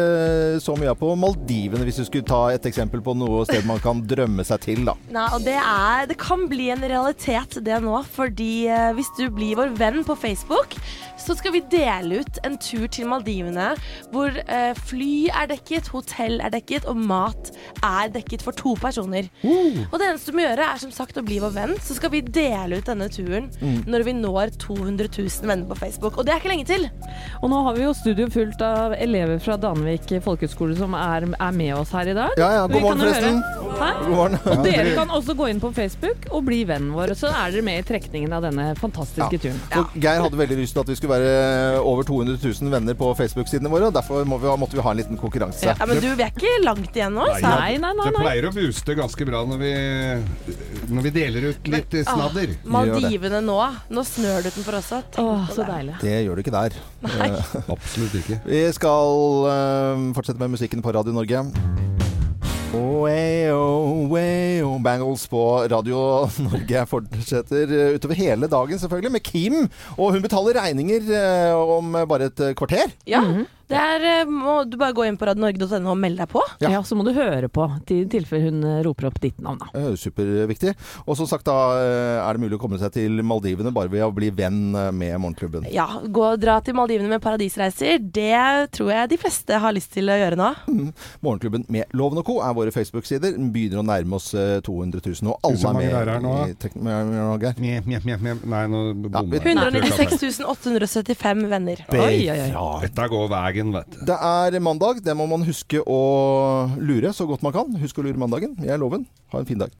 så mye av på Maldivene, hvis du skulle ta et eksempel på noe sted man kan drømme seg til, da. Nei, og det, er, det kan bli en realitet det nå, fordi eh, hvis du blir vår venn på Facebook, så skal vi dele ut en tur til Maldivene hvor eh, fly er dekket, hotell er dekket og mat er dekket for to personer. Og det eneste du må gjøre er som sagt å bli vår venn, så skal vi dele ut denne turen når vi når 200 000 venner på Facebook. Og det er ikke lenge til. Og nå har vi jo studio fullt av elever fra Danvik folkehøgskole som er, er med oss her i dag. Ja, ja, god morgen, forresten. God morgen. Og dere kan også gå inn på Facebook og bli vennen vår, så er dere med i trekningen av denne fantastiske Ja. turen. Ja. Geir hadde veldig lyst til at vi skulle være over 200 000 venner på Facebook-sidene våre. og Derfor må vi, måtte vi ha en liten konkurranse. Ja, men du, vi er ikke langt igjen nå. Nei, Nei, nei, nei, Det pleier å booste ganske bra når vi, når vi deler ut litt men, snadder. Maldivene nå. Nå snør det utenfor også. Åh, så det. deilig. Det gjør det ikke der. Nei. Absolutt ikke. Vi skal eh, fortsette med musikken på Radio Norge. Way, oh, way, oh, Bangles på Radio Norge fortsetter eh, utover hele dagen, selvfølgelig, med Kim. Og hun betaler regninger eh, om bare et eh, kvarter. Ja, det er, eh, må du bare gå inn på radionorge.no og melde deg på. Ja. Ja. så må du høre på, i tilfelle hun eh, roper opp ditt navn, da. Superviktig. Og som sagt, da eh, er det mulig å komme seg til Maldivene bare ved å bli venn med Morgenklubben. Ja, gå og dra til Maldivene med paradisreiser. Det tror jeg de fleste har lyst til å gjøre nå. Morgenklubben med Loven og Co. er våre Facebook-sider. Begynner å nærme oss eh, 200 000, og alle er er med. Nei, nå bommer jeg. 196 875 venner. Oi, oi, oi. Ja. Dette går veien, vet du. Det er mandag. Det må man huske å lure så godt man kan. Husk å lure mandagen. Jeg er Loven. Ha en fin dag.